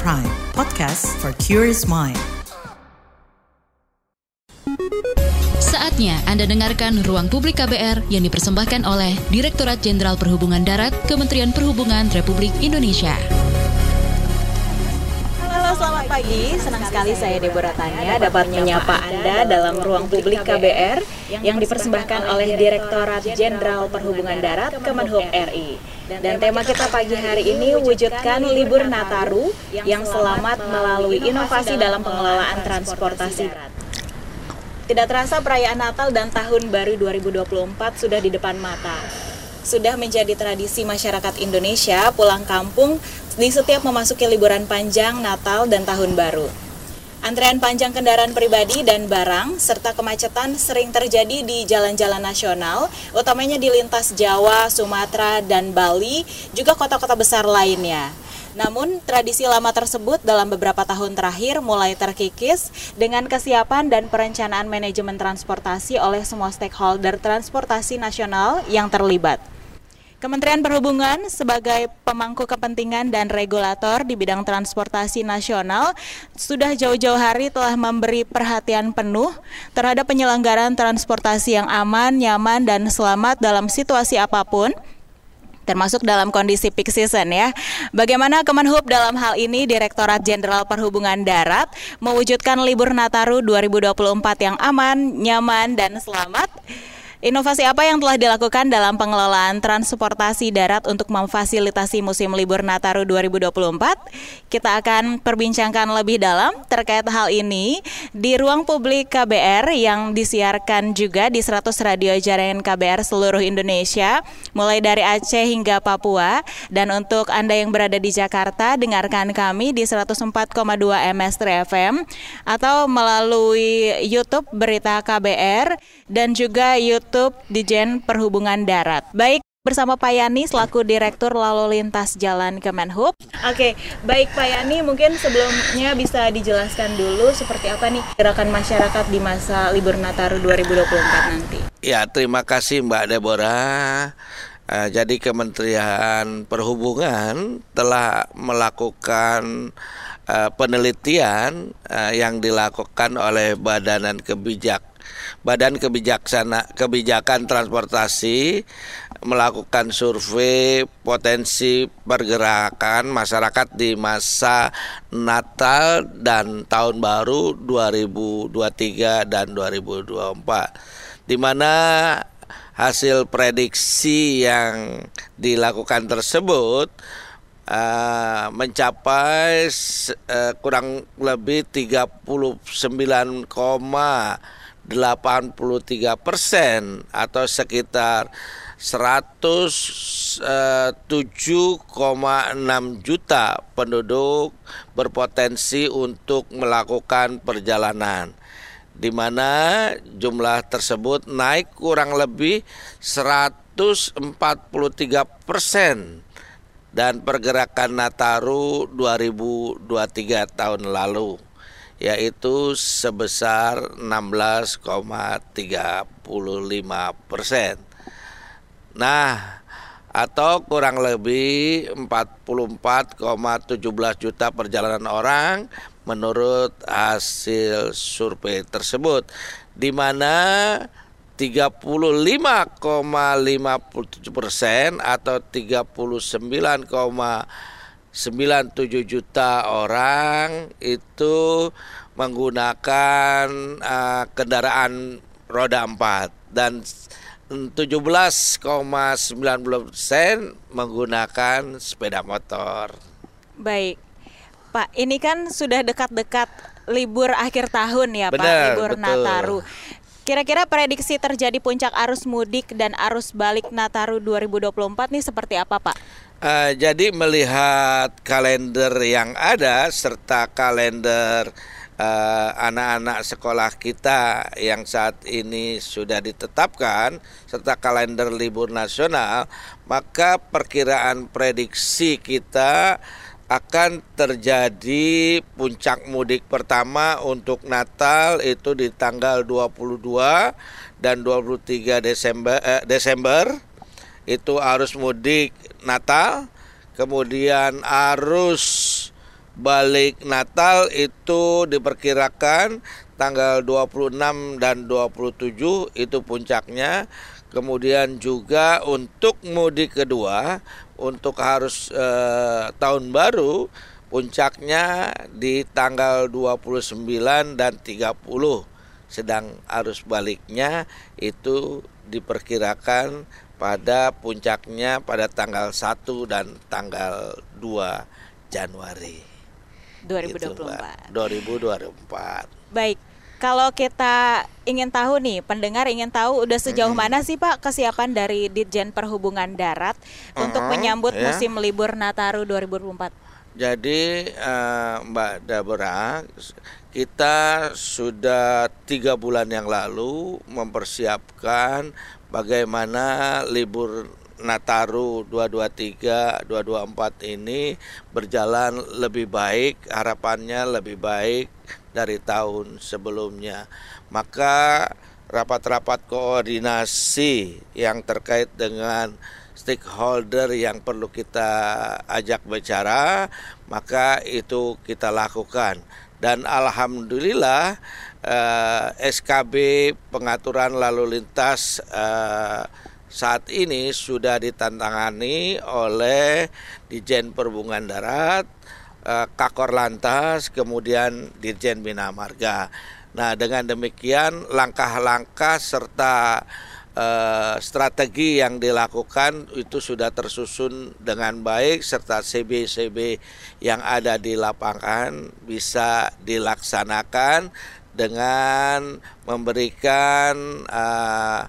Prime, podcast for curious mind. Saatnya Anda dengarkan Ruang Publik KBR yang dipersembahkan oleh Direktorat Jenderal Perhubungan Darat Kementerian Perhubungan Republik Indonesia. Pagi. Senang sekali saya Deborah Tanya dapat menyapa Anda dalam ruang publik KBR yang dipersembahkan oleh Direktorat Jenderal Perhubungan Darat Kemenhub RI. Dan tema kita pagi hari ini wujudkan libur Nataru yang selamat melalui inovasi dalam pengelolaan transportasi darat. Tidak terasa perayaan Natal dan Tahun Baru 2024 sudah di depan mata. Sudah menjadi tradisi masyarakat Indonesia pulang kampung di setiap memasuki liburan panjang Natal dan Tahun Baru. Antrean panjang kendaraan pribadi dan barang serta kemacetan sering terjadi di jalan-jalan nasional, utamanya di lintas Jawa, Sumatera, dan Bali, juga kota-kota besar lainnya. Namun, tradisi lama tersebut dalam beberapa tahun terakhir mulai terkikis dengan kesiapan dan perencanaan manajemen transportasi oleh semua stakeholder transportasi nasional yang terlibat. Kementerian Perhubungan sebagai pemangku kepentingan dan regulator di bidang transportasi nasional sudah jauh-jauh hari telah memberi perhatian penuh terhadap penyelenggaraan transportasi yang aman, nyaman, dan selamat dalam situasi apa pun termasuk dalam kondisi peak season ya. Bagaimana Kemenhub dalam hal ini Direktorat Jenderal Perhubungan Darat mewujudkan libur Nataru 2024 yang aman, nyaman, dan selamat? Inovasi apa yang telah dilakukan dalam pengelolaan transportasi darat untuk memfasilitasi musim libur Nataru 2024? Kita akan perbincangkan lebih dalam terkait hal ini di ruang publik KBR yang disiarkan juga di 100 radio jaringan KBR seluruh Indonesia, mulai dari Aceh hingga Papua. Dan untuk Anda yang berada di Jakarta, dengarkan kami di 104,2 MS FM atau melalui YouTube Berita KBR dan juga YouTube YouTube Dijen Perhubungan Darat. Baik, bersama Pak Yani selaku Direktur Lalu Lintas Jalan Kemenhub. Oke, baik Pak Yani, mungkin sebelumnya bisa dijelaskan dulu seperti apa nih gerakan masyarakat di masa libur Nataru 2024 nanti. Ya, terima kasih Mbak Deborah. Uh, jadi Kementerian Perhubungan telah melakukan uh, penelitian uh, yang dilakukan oleh Badanan Kebijak Badan Kebijaksana Kebijakan Transportasi melakukan survei potensi pergerakan masyarakat di masa Natal dan Tahun Baru 2023 dan 2024 di mana hasil prediksi yang dilakukan tersebut uh, mencapai uh, kurang lebih 39, 83 persen atau sekitar 107,6 eh, juta penduduk berpotensi untuk melakukan perjalanan di mana jumlah tersebut naik kurang lebih 143 persen dan pergerakan Nataru 2023 tahun lalu yaitu sebesar 16,35 persen. Nah, atau kurang lebih 44,17 juta perjalanan orang menurut hasil survei tersebut di mana 35,57 persen atau 39, 97 juta orang itu menggunakan uh, kendaraan roda 4 dan 17,90 persen menggunakan sepeda motor. Baik, Pak. Ini kan sudah dekat-dekat libur akhir tahun ya, Benar, Pak. Libur betul. Nataru. Kira-kira prediksi terjadi puncak arus mudik dan arus balik Nataru 2024 nih seperti apa, Pak? Uh, jadi melihat kalender yang ada serta kalender eh, anak-anak uh, sekolah kita yang saat ini sudah ditetapkan serta kalender libur nasional, maka perkiraan prediksi kita akan terjadi puncak mudik pertama untuk Natal itu di tanggal 22 dan 23 Desember eh, Desember itu arus mudik Natal, kemudian arus balik Natal itu diperkirakan tanggal 26 dan 27 itu puncaknya. Kemudian juga untuk mudik kedua untuk harus eh, tahun baru puncaknya di tanggal 29 dan 30 sedang arus baliknya itu diperkirakan pada puncaknya pada tanggal 1 dan tanggal 2 Januari. 2024. Gitu, 2024. Baik. Kalau kita ingin tahu nih, pendengar ingin tahu udah sejauh Hmm. mana sih Pak kesiapan dari Ditjen Perhubungan Darat untuk menyambut ya. musim libur Nataru 2024? Jadi eh, Mbak Dabra, kita sudah tiga bulan yang lalu mempersiapkan bagaimana libur Nataru 223, 224 ini berjalan lebih baik, harapannya lebih baik dari tahun sebelumnya. Maka rapat-rapat koordinasi yang terkait dengan stakeholder yang perlu kita ajak bicara, maka itu kita lakukan. Dan alhamdulillah eh, SKB pengaturan lalu lintas eh, saat ini sudah ditantangani oleh Dijen Perhubungan Darat, eh, Kakor Lantas, kemudian Dirjen Bina Marga. Nah, dengan demikian langkah-langkah serta eh, strategi yang dilakukan itu sudah tersusun dengan baik serta CB-CB yang ada di lapangan bisa dilaksanakan dengan memberikan eh,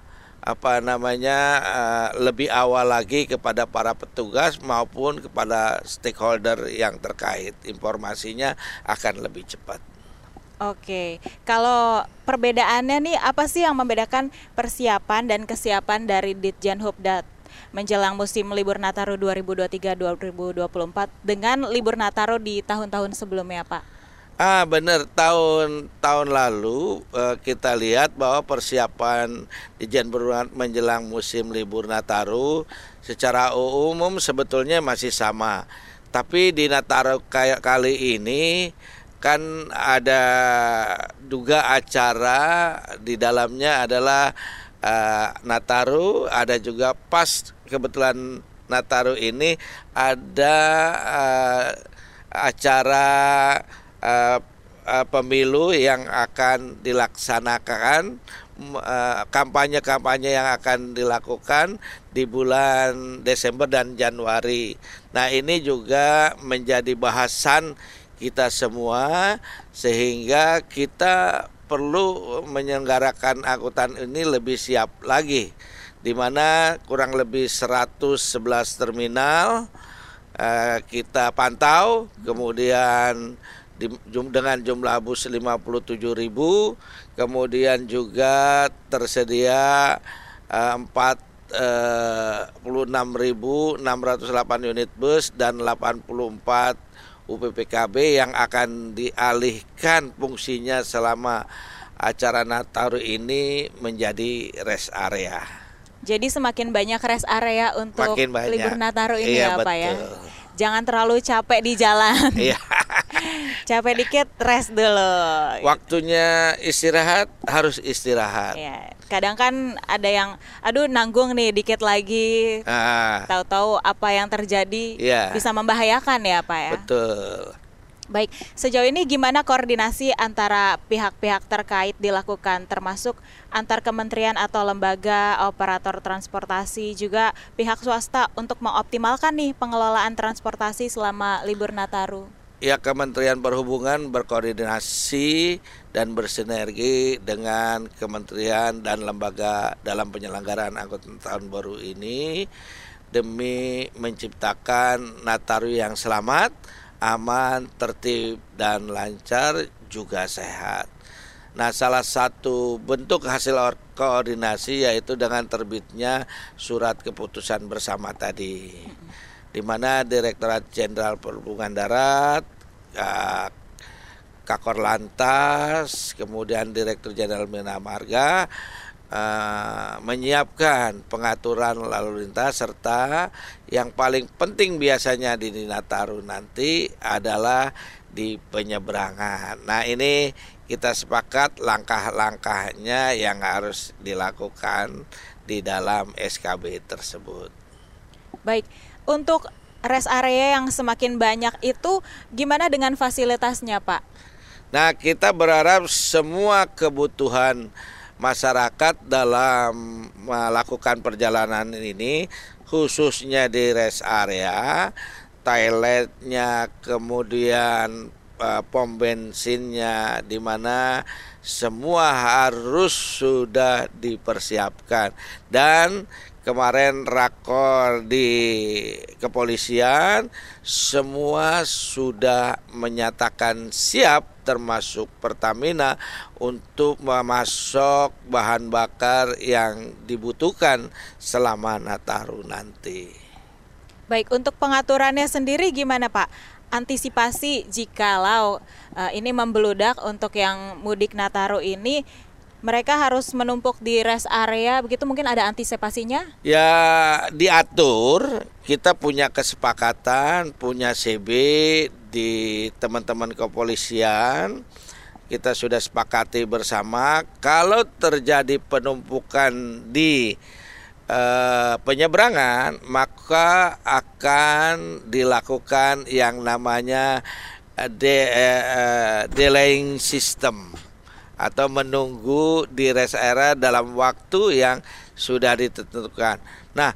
apa namanya eh, lebih awal lagi kepada para petugas maupun kepada stakeholder yang terkait informasinya akan lebih cepat. Oke, kalau perbedaannya nih apa sih yang membedakan persiapan dan kesiapan dari Ditjen Hubdat menjelang musim libur Nataru 2023-2024 dengan libur Nataru di tahun-tahun sebelumnya, Pak? Ah benar tahun tahun lalu eh, kita lihat bahwa persiapan Dijen Perhubungan menjelang musim libur Nataru secara umum sebetulnya masih sama. Tapi di Nataru kayak kali ini kan ada juga acara di dalamnya adalah eh, Nataru, ada juga pas kebetulan Nataru ini ada eh, acara eh, eh, pemilu yang akan dilaksanakan eh, kampanye-kampanye yang akan dilakukan di bulan Desember dan Januari. Nah, ini juga menjadi bahasan kita semua sehingga kita perlu menyelenggarakan angkutan ini lebih siap lagi di mana kurang lebih 111 terminal kita pantau kemudian dengan jumlah bus 57 ribu kemudian juga tersedia eh, 46.608 unit bus dan 84 UPPKB yang akan dialihkan fungsinya selama acara Nataru ini menjadi rest area. Jadi semakin banyak rest area untuk libur Nataru ini Iya, ya, Pak ya. betul. Jangan terlalu capek di jalan. Iya. capek dikit rest dulu. Waktunya istirahat harus istirahat. Ya, kadang kan ada yang aduh nanggung nih dikit lagi. Ah, Tahu-tahu apa yang terjadi Iya. bisa membahayakan ya, Pak ya. betul. Baik, sejauh ini gimana koordinasi antara pihak-pihak terkait dilakukan termasuk antar kementerian atau lembaga operator transportasi juga pihak swasta untuk mengoptimalkan nih pengelolaan transportasi selama libur Nataru. Ya Kementerian Perhubungan berkoordinasi dan bersinergi dengan kementerian dan lembaga dalam penyelenggaraan angkutan tahun baru ini demi menciptakan Nataru yang selamat, aman, tertib dan lancar juga sehat. Nah, salah satu bentuk hasil or- koordinasi yaitu dengan terbitnya surat keputusan bersama tadi di mana Direktorat Jenderal Perhubungan Darat, eh, Kakor Lantas, kemudian Direktur Jenderal Bina Marga uh, menyiapkan pengaturan lalu lintas serta yang paling penting biasanya di Nataru nanti adalah di penyeberangan. Nah ini kita sepakat langkah-langkahnya yang harus dilakukan di dalam SKB tersebut. Baik, untuk rest area yang semakin banyak itu gimana dengan fasilitasnya Pak? Nah kita berharap semua kebutuhan masyarakat dalam melakukan perjalanan ini khususnya di rest area, toiletnya, kemudian uh, pom bensinnya di mana semua harus sudah dipersiapkan dan kemarin rakor di kepolisian semua sudah menyatakan siap termasuk Pertamina untuk memasok bahan bakar yang dibutuhkan selama Nataru nanti. Baik, untuk pengaturannya sendiri gimana Pak? Antisipasi jikalau uh, ini membeludak untuk yang mudik Nataru ini mereka harus menumpuk di rest area begitu mungkin ada antisipasinya? Ya diatur, kita punya kesepakatan, punya CB di teman-teman kepolisian. Kita sudah sepakati bersama kalau terjadi penumpukan di eh, penyeberangan maka akan dilakukan yang namanya uh, de, uh, delaying system atau menunggu di rest area dalam waktu yang sudah ditentukan. Nah,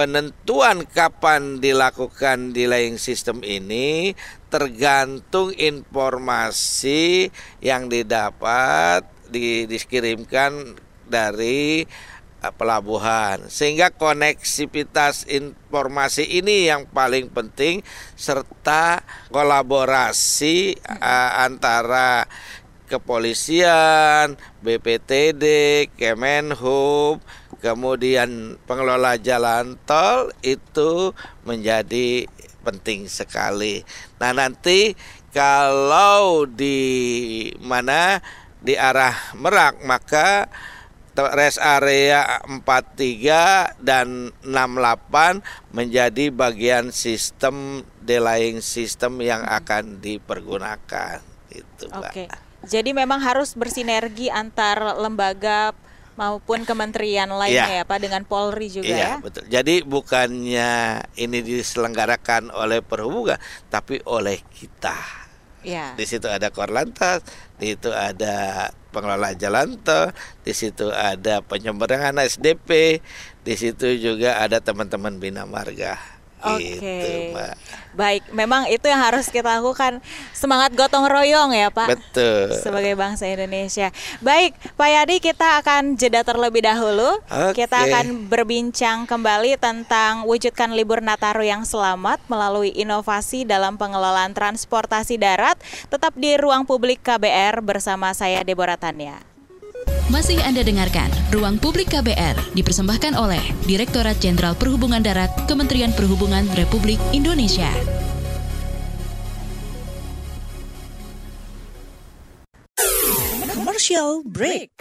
penentuan kapan dilakukan delaying system ini tergantung informasi yang didapat di, dikirimkan dari uh, pelabuhan sehingga koneksivitas informasi ini yang paling penting serta kolaborasi uh, antara kepolisian, BPTD, Kemenhub, kemudian pengelola jalan tol itu menjadi penting sekali. Nah, nanti kalau di mana di arah Merak maka rest area 43 dan 68 menjadi bagian sistem delaying system yang akan dipergunakan itu, Mbak. Oke. Jadi memang harus bersinergi antar lembaga maupun kementerian lainnya ya, ya Pak dengan Polri juga iya, ya. betul. Jadi bukannya ini diselenggarakan oleh perhubungan tapi oleh kita. Ya. Di situ ada Korlantas, di situ ada pengelola jalan tol, di situ ada penyeberangan SDP, di situ juga ada teman-teman Bina Marga. Oke. Gitu, Mbak. Baik, memang itu yang harus kita lakukan. Semangat gotong royong ya, Pak. Betul. Sebagai bangsa Indonesia. Baik, Pak Yadi kita akan jeda terlebih dahulu. Oke. Kita akan berbincang kembali tentang wujudkan libur Nataru yang selamat melalui inovasi dalam pengelolaan transportasi darat. Tetap di ruang publik KBR bersama saya Deborah Tania. Masih Anda dengarkan Ruang Publik KBR dipersembahkan oleh Direktorat Jenderal Perhubungan Darat Kementerian Perhubungan Republik Indonesia. Commercial break.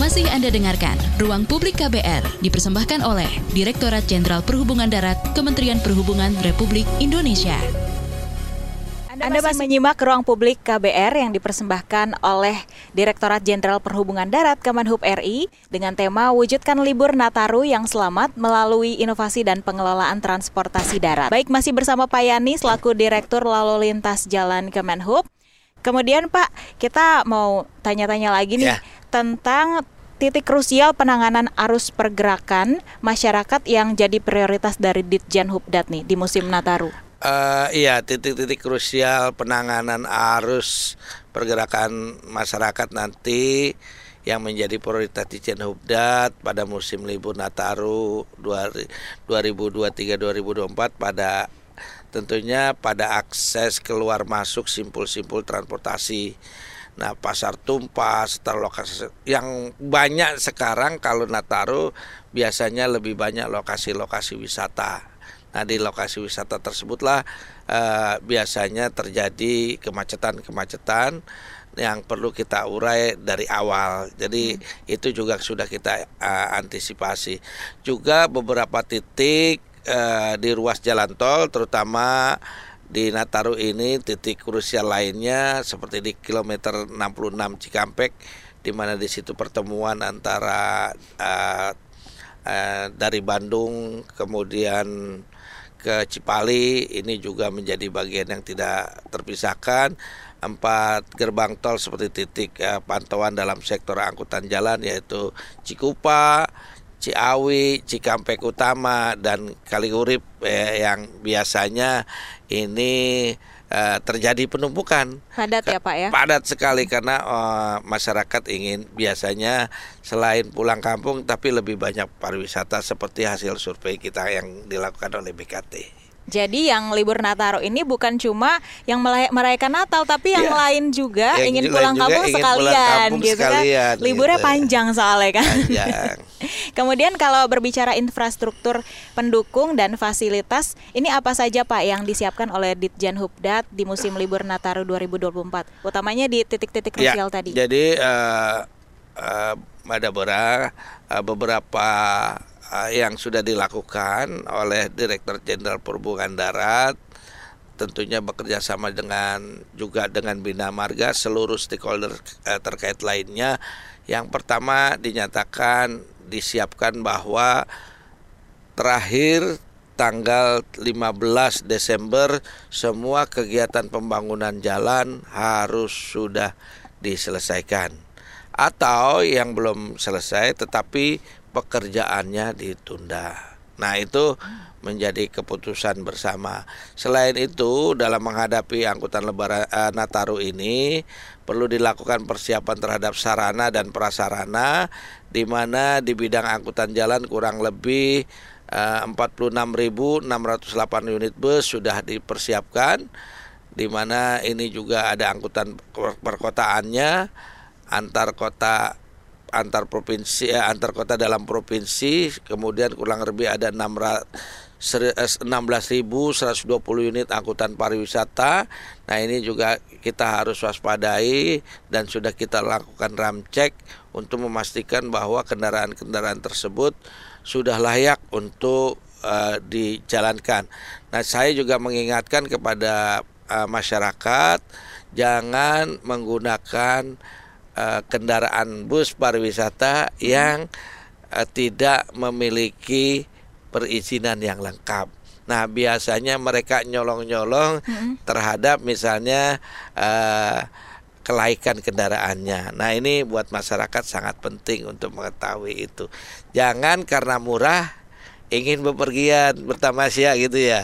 Masih Anda dengarkan Ruang Publik KBR dipersembahkan oleh Direktorat Jenderal Perhubungan Darat Kementerian Perhubungan Republik Indonesia. Anda masih menyimak ruang publik KBR yang dipersembahkan oleh Direktorat Jenderal Perhubungan Darat Kemenhub RI dengan tema Wujudkan Libur Nataru yang Selamat melalui Inovasi dan Pengelolaan Transportasi Darat. Baik, masih bersama Pak Yani selaku Direktur Lalu Lintas Jalan Kemenhub. Kemudian Pak, kita mau tanya-tanya lagi nih Ya. Tentang titik krusial penanganan arus pergerakan masyarakat yang jadi prioritas dari Ditjen Hubdat nih di musim Nataru. Eh, iya, titik-titik krusial penanganan arus pergerakan masyarakat nanti yang menjadi prioritas Dijen Hubdat pada musim libur Nataru 2023-2024 pada tentunya pada akses keluar masuk simpul-simpul transportasi. Nah, pasar tumpah, setelah lokasi yang banyak sekarang kalau Nataru biasanya lebih banyak lokasi-lokasi wisata. Nah di lokasi wisata tersebutlah eh, biasanya terjadi kemacetan-kemacetan yang perlu kita urai dari awal. Jadi itu juga sudah kita eh, antisipasi. Juga beberapa titik eh, di ruas jalan tol, terutama di Nataru ini titik krusial lainnya seperti di kilometer 66 Cikampek, di mana di situ pertemuan antara eh, eh, dari Bandung kemudian ke Cipali ini juga menjadi bagian yang tidak terpisahkan. Empat gerbang tol seperti titik eh, pantauan dalam sektor angkutan jalan yaitu Cikupa, Ciawi, Cikampek Utama dan Kaliurip eh, yang biasanya ini eh, terjadi penumpukan Padat ya Pak ya? padat sekali karena eh, masyarakat ingin biasanya selain pulang kampung tapi lebih banyak pariwisata seperti hasil survei kita yang dilakukan oleh BKT. Jadi yang libur Nataru ini bukan cuma yang merayakan Natal tapi yang Iya. lain juga Yang ingin lain pulang juga kampung ingin sekalian pulang kampung gitu sekalian, kan. Liburnya gitu. panjang soalnya kan. Panjang. Kemudian kalau berbicara infrastruktur pendukung dan fasilitas, ini apa saja Pak yang disiapkan oleh Ditjen Hubdat di musim libur Nataru 2024? Utamanya di titik-titik Ya, krusial tadi. Jadi eh, eh, ada bera- eh, beberapa eh, yang sudah dilakukan oleh Direktur Jenderal Perhubungan Darat tentunya bekerja sama dengan juga dengan Bina Marga seluruh stakeholder eh, terkait lainnya. Yang pertama dinyatakan disiapkan bahwa terakhir tanggal 15 Desember semua kegiatan pembangunan jalan harus sudah diselesaikan atau yang belum selesai tetapi pekerjaannya ditunda. Nah, itu menjadi keputusan bersama. Selain itu, dalam menghadapi angkutan lebaran eh, Nataru ini perlu dilakukan persiapan terhadap sarana dan prasarana di mana di bidang angkutan jalan kurang lebih eh, 46.608 unit bus sudah dipersiapkan di mana ini juga ada angkutan perkotaannya antar kota antar provinsi eh, antar kota dalam provinsi kemudian kurang lebih ada 16.120 unit angkutan pariwisata. Nah, ini juga kita harus waspadai dan sudah kita lakukan ram cek untuk memastikan bahwa kendaraan-kendaraan tersebut sudah layak untuk eh, dijalankan. Nah, saya juga mengingatkan kepada eh, masyarakat jangan menggunakan eh, kendaraan bus pariwisata yang eh, tidak memiliki perizinan yang lengkap. Nah, biasanya mereka nyolong-nyolong terhadap misalnya eh, kelaikan kendaraannya. Nah, ini buat masyarakat sangat penting untuk mengetahui itu. Jangan karena murah ingin bepergian bertamasya gitu ya.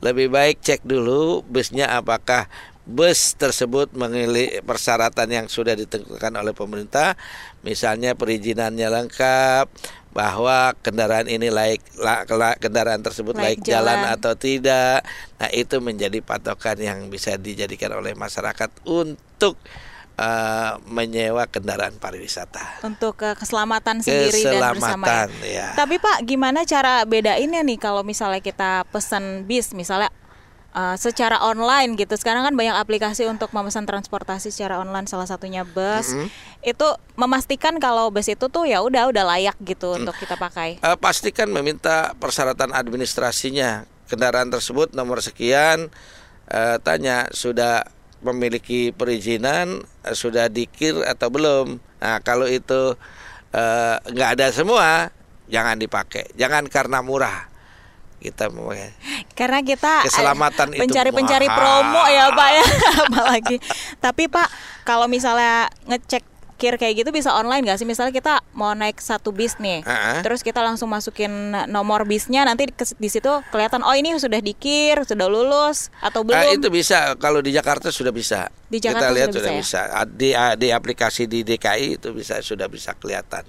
Lebih baik cek dulu busnya apakah bus tersebut memiliki persyaratan yang sudah ditentukan oleh pemerintah, misalnya perizinannya lengkap, bahwa kendaraan ini layak la- la- kendaraan tersebut Layak layak, jalan. jalan. atau tidak. Nah, itu menjadi patokan yang bisa dijadikan oleh masyarakat untuk eh, menyewa kendaraan pariwisata. untuk ke keselamatan sendiri dan bersama ya. Keselamatan, ya. Tapi Pak, gimana cara bedainnya nih kalau misalnya kita pesan bis misalnya uh, secara online gitu. Sekarang kan banyak aplikasi untuk memesan transportasi secara online salah satunya bus. Itu memastikan kalau bus itu tuh ya udah udah layak gitu untuk kita pakai. Eh, pastikan meminta persyaratan administrasinya kendaraan tersebut nomor sekian eh, tanya sudah memiliki perizinan, eh, sudah dikir atau belum. Nah kalau itu eh, nggak ada semua, jangan dipakai. Jangan karena murah kita memakai. Karena kita Keselamatan itu pencari-pencari mahal. promo ya Pak ya, apalagi. Tapi Pak, kalau misalnya ngecek kir kayak gitu bisa online nggak sih? Misalnya kita mau naik satu bis nih, Ah. terus kita langsung masukin nomor bisnya, nanti di situ kelihatan oh ini sudah dikir, sudah lulus atau belum? Ah, itu bisa kalau di Jakarta sudah bisa. Di Jakarta kita lihat sudah sudah bisa ya? bisa. Ah, Di di aplikasi di DKI itu bisa sudah bisa kelihatan.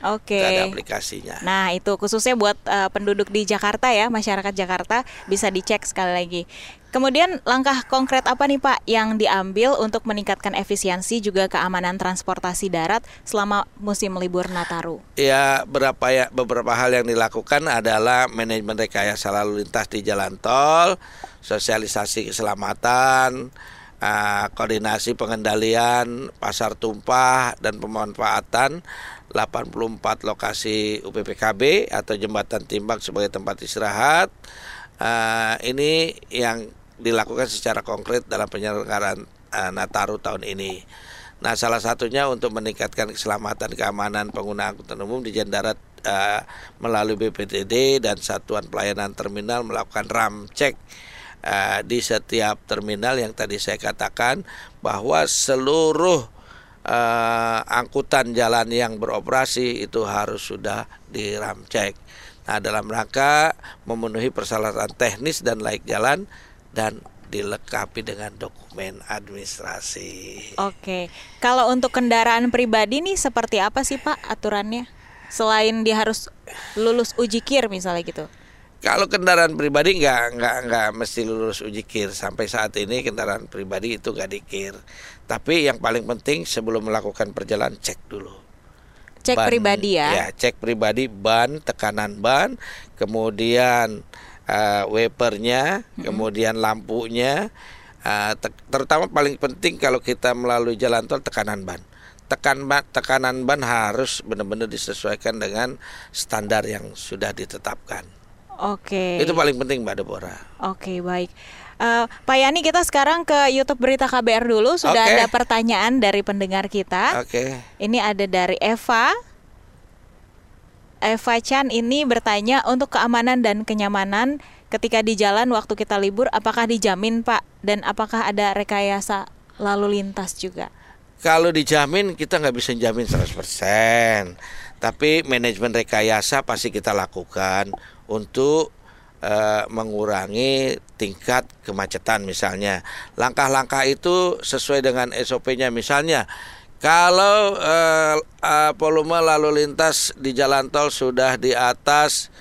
Oke. Ada aplikasinya. Nah, itu khususnya buat eh, penduduk di Jakarta ya, masyarakat Jakarta bisa dicek sekali lagi. Kemudian langkah konkret apa nih Pak yang diambil untuk meningkatkan efisiensi juga keamanan transportasi darat selama musim libur Nataru? Ya berapa ya beberapa hal yang dilakukan adalah manajemen rekayasa lalu lintas di jalan tol, sosialisasi keselamatan, ah, koordinasi pengendalian pasar tumpah dan pemanfaatan 84 lokasi UPPKB atau jembatan timbang sebagai tempat istirahat. Ah, ini yang dilakukan secara konkret dalam penyelenggaraan ah, Nataru tahun ini. Nah, salah satunya untuk meningkatkan keselamatan keamanan pengguna angkutan umum di jalan darat eh, melalui BPTD dan Satuan Pelayanan Terminal melakukan ram cek eh, di setiap terminal yang tadi saya katakan bahwa seluruh eh, angkutan jalan yang beroperasi itu harus sudah di ram cek. Nah, dalam rangka memenuhi persyaratan teknis dan layak jalan dan dilengkapi dengan dokumen administrasi. Oke. Kalau untuk kendaraan pribadi nih seperti apa sih Pak aturannya? Selain dia harus lulus uji kir misalnya gitu. Kalau kendaraan pribadi nggak nggak nggak mesti lulus uji kir sampai saat ini kendaraan pribadi itu nggak dikir. Tapi yang paling penting sebelum melakukan perjalanan cek dulu. Cek Ban- pribadi ya. Ya cek pribadi ban, tekanan ban, kemudian uh, wipernya, kemudian lampunya. uh, te- terutama paling penting kalau kita melalui jalan tol tekanan ban. Tekan ban, tekanan ban harus benar-benar disesuaikan dengan standar yang sudah ditetapkan. Oke. Itu paling penting Mbak Deborah. Oke, baik. Eh, Pak Yani, kita sekarang ke YouTube Berita KBR dulu. Sudah Oke. ada pertanyaan dari pendengar kita. Oke. Ini ada dari Eva. Eva Chan ini bertanya untuk keamanan dan kenyamanan ketika di jalan waktu kita libur, apakah dijamin Pak? Dan apakah ada rekayasa lalu lintas juga? Kalau dijamin kita nggak bisa jamin 100%. Tapi manajemen rekayasa pasti kita lakukan untuk eh, mengurangi tingkat kemacetan misalnya. Langkah-langkah itu sesuai dengan SOP-nya misalnya kalau eh, eh, volume lalu lintas di jalan tol sudah di atas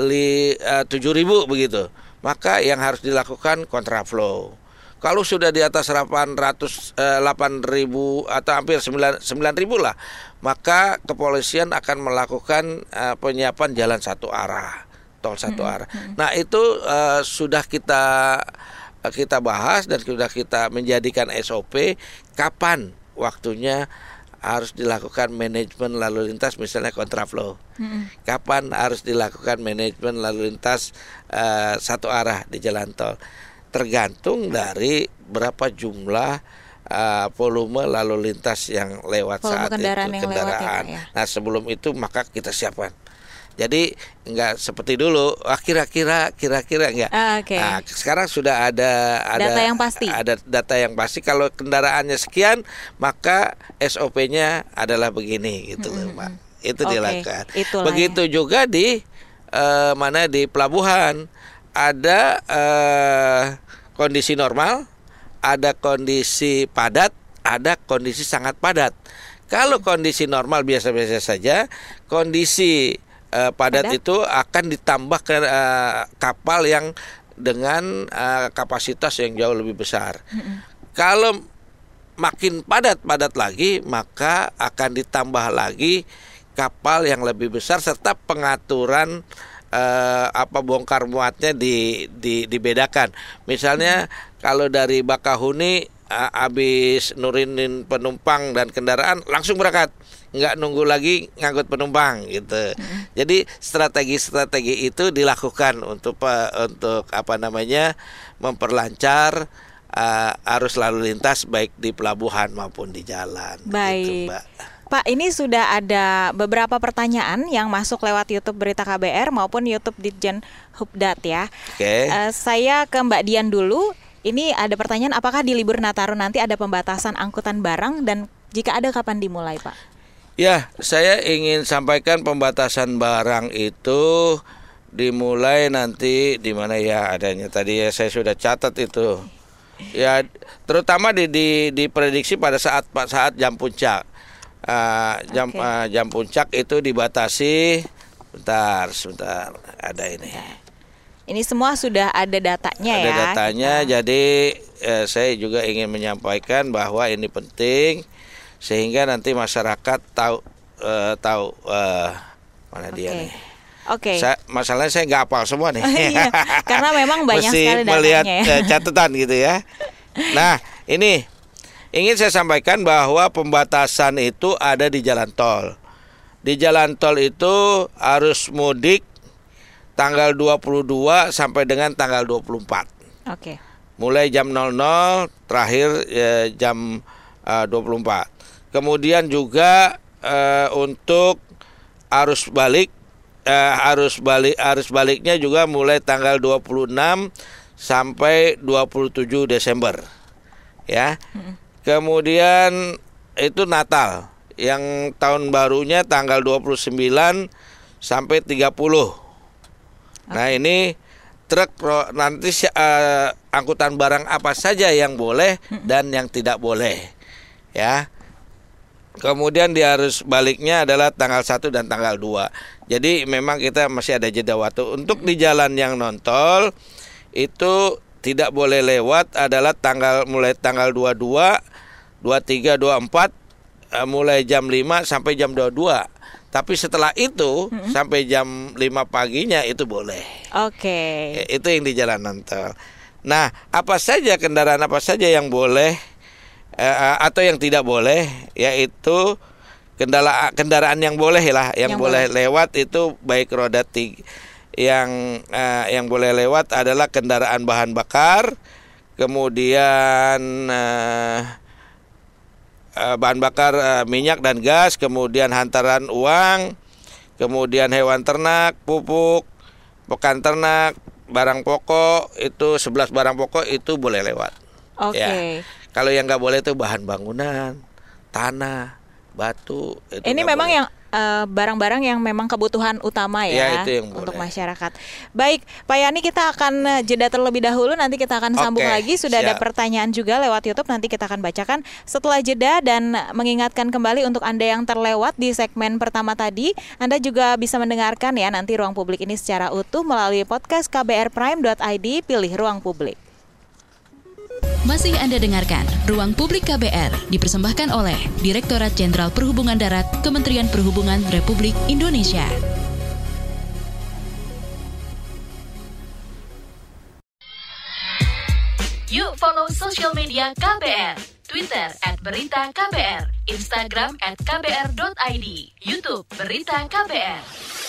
li, eh, 7000 begitu, maka yang harus dilakukan kontraflow. Kalau sudah di atas 800 eh, 8000 atau hampir 9 9000 lah, maka kepolisian akan melakukan penyiapan jalan satu arah, tol satu arah. Nah, itu eh, sudah kita kita bahas dan sudah kita menjadikan SOP kapan waktunya harus dilakukan manajemen lalu lintas misalnya kontraflow. Kapan harus dilakukan manajemen lalu lintas eh, satu arah di jalan tol? Tergantung dari berapa jumlah eh, volume lalu lintas yang lewat Volume saat kendaraan itu yang lewat ya, Pak, kendaraan. ya. Nah sebelum itu maka kita siapkan. Jadi nggak seperti dulu. Wah kira-kira kira-kira nggak. Ah, oke. Nah, sekarang sudah ada ada Data yang pasti. Ada data yang pasti. Kalau kendaraannya sekian, maka SOP-nya adalah begini gitu loh, Mbak. Itu Oke, dilakukan. itulah Begitu juga di eh, mana di pelabuhan ada eh, kondisi normal, ada kondisi padat, ada kondisi sangat padat. Kalau kondisi normal biasa-biasa saja, kondisi eh, padat, Padat. itu akan ditambah ke eh, kapal yang dengan eh, kapasitas yang jauh lebih besar. Kalau makin padat-padat lagi, maka akan ditambah lagi kapal yang lebih besar serta pengaturan eh, apa bongkar muatnya di, di dibedakan. Misalnya kalau dari Bakahuni uh, habis nurunin penumpang dan kendaraan langsung berangkat nggak nunggu lagi ngangkut penumpang gitu jadi strategi-strategi itu dilakukan untuk untuk apa namanya memperlancar uh, arus lalu lintas baik di pelabuhan maupun di jalan gitu, Baik. Mbak. Pak, ini sudah ada beberapa pertanyaan yang masuk lewat YouTube Berita KBR maupun YouTube Ditjen Hubdat ya. Oke. Eh, saya ke Mbak Dian dulu. Ini ada pertanyaan, apakah di libur Nataru nanti ada pembatasan angkutan barang dan jika ada kapan dimulai, Pak? Ya, saya ingin sampaikan pembatasan barang itu dimulai nanti di mana ya adanya tadi ya saya sudah catat itu. Ya, terutama di di diprediksi pada saat saat jam puncak. Ah, jam Oke. ah, jam puncak itu dibatasi bentar, sebentar. Ada ini. Ini semua sudah ada datanya Ada ya. datanya, jadi eh, saya juga ingin menyampaikan bahwa ini penting sehingga nanti masyarakat tahu eh, tahu eh, mana dia Oke. nih. Oke. Saya, masalahnya saya nggak hafal semua nih. Iya, karena memang banyak Mesti sekali datanya melihat ya. eh, catatan gitu ya. Nah, ini ingin saya sampaikan bahwa pembatasan itu ada di jalan tol. Di jalan tol itu harus mudik tanggal 22 sampai dengan tanggal 24 Oke. mulai jam 00 terakhir eh, jam eh, 24. Kemudian juga eh, untuk arus balik eh, arus balik arus baliknya juga mulai tanggal 26 sampai 27 Desember. Ya. Kemudian itu Natal yang tahun barunya tanggal 29 sampai 30. Nah, ini truk nanti eh, angkutan barang apa saja yang boleh dan yang tidak boleh. Ya. Kemudian di arus baliknya adalah tanggal 1 dan tanggal 2. Jadi memang kita masih ada jeda waktu. Untuk di jalan yang nontol itu tidak boleh lewat adalah tanggal mulai tanggal 22, 23, 24 eh, mulai jam 5 sampai jam 22. Tapi setelah itu sampai jam 5 paginya itu boleh. Oke. Eh, Itu yang di jalan nontol. Nah, apa saja kendaraan apa saja yang boleh eh, atau yang tidak boleh, yaitu kendala kendaraan yang boleh lah, yang, Yang boleh lewat itu baik roda tiga, yang eh, yang boleh lewat adalah kendaraan bahan bakar, kemudian eh, eh, bahan bakar eh, minyak dan gas, kemudian hantaran uang, kemudian hewan ternak, pupuk, pakan ternak, barang pokok itu 11 barang pokok itu boleh lewat. Oke. Ya. Kalau yang nggak boleh itu bahan bangunan, tanah, batu. itu Ini memang boleh. yang eh, barang-barang yang memang kebutuhan utama ya, Ya, itu yang untuk boleh. masyarakat. Baik, Pak Yani kita akan eh, jeda terlebih dahulu nanti kita akan sambung Oke, lagi sudah ada siap. pertanyaan juga lewat YouTube nanti kita akan bacakan setelah jeda dan mengingatkan kembali untuk Anda yang terlewat di segmen pertama tadi, Anda juga bisa mendengarkan ya nanti ruang publik ini secara utuh melalui podcast kbrprime.id pilih ruang publik. Masih Anda dengarkan Ruang Publik KBR dipersembahkan oleh Direktorat Jenderal Perhubungan Darat Kementerian Perhubungan Republik Indonesia. Yuk follow social media KBR. Twitter at Berita KBR, Instagram at KBR.id, Youtube Berita KBR.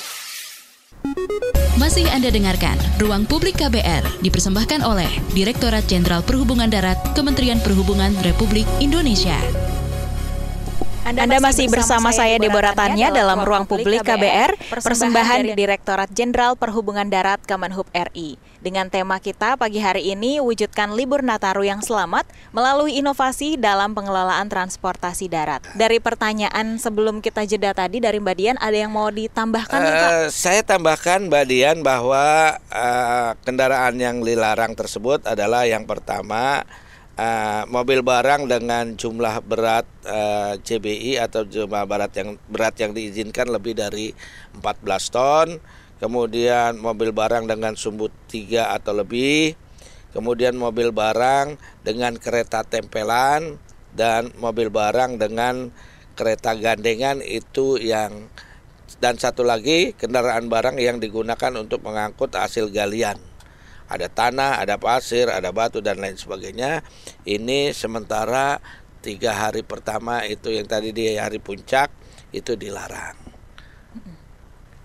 Masih Anda dengarkan Ruang Publik KBR dipersembahkan oleh Direktorat Jenderal Perhubungan Darat Kementerian Perhubungan Republik Indonesia. Anda, masih bersama saya Deborah Tanya dalam Ruang Publik KBR, persembahan dari Direktorat Jenderal Perhubungan Darat Kemenhub RI. Dengan tema kita pagi hari ini, wujudkan libur Nataru yang selamat melalui inovasi dalam pengelolaan transportasi darat. Dari pertanyaan sebelum kita jeda tadi dari Mbak Dian, ada yang mau ditambahkan? Eh, saya tambahkan Mbak Dian bahwa eh, kendaraan yang dilarang tersebut adalah yang pertama eh, mobil barang dengan jumlah berat eh, CBI atau jumlah berat yang berat yang diizinkan lebih dari 14 ton, kemudian mobil barang dengan sumbu 3 atau lebih, kemudian mobil barang dengan kereta tempelan dan mobil barang dengan kereta gandengan itu yang dan satu lagi kendaraan barang yang digunakan untuk mengangkut hasil galian ada tanah, ada pasir, ada batu dan lain sebagainya. Ini sementara tiga hari pertama itu yang tadi di hari puncak itu dilarang.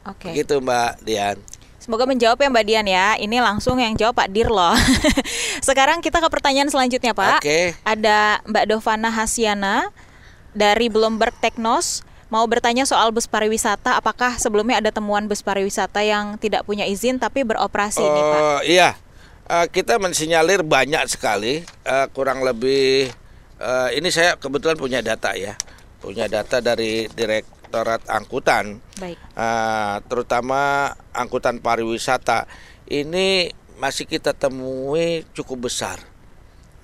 Oke. Begitu Mbak Dian. Semoga menjawab ya Mbak Dian ya. Ini langsung yang jawab Pak Dir loh. Sekarang kita ke pertanyaan selanjutnya Pak. Oke. Ada Mbak Dovana Hasiana dari Bloomberg Teknos mau bertanya soal bus pariwisata. Apakah sebelumnya ada temuan bus pariwisata yang tidak punya izin tapi beroperasi nih Pak? Oh iya, Eh, kita mensinyalir banyak sekali, Eh, kurang lebih eh, ini saya kebetulan punya data ya, punya data dari Direktorat Angkutan, Baik. Eh, terutama angkutan pariwisata ini masih kita temui cukup besar.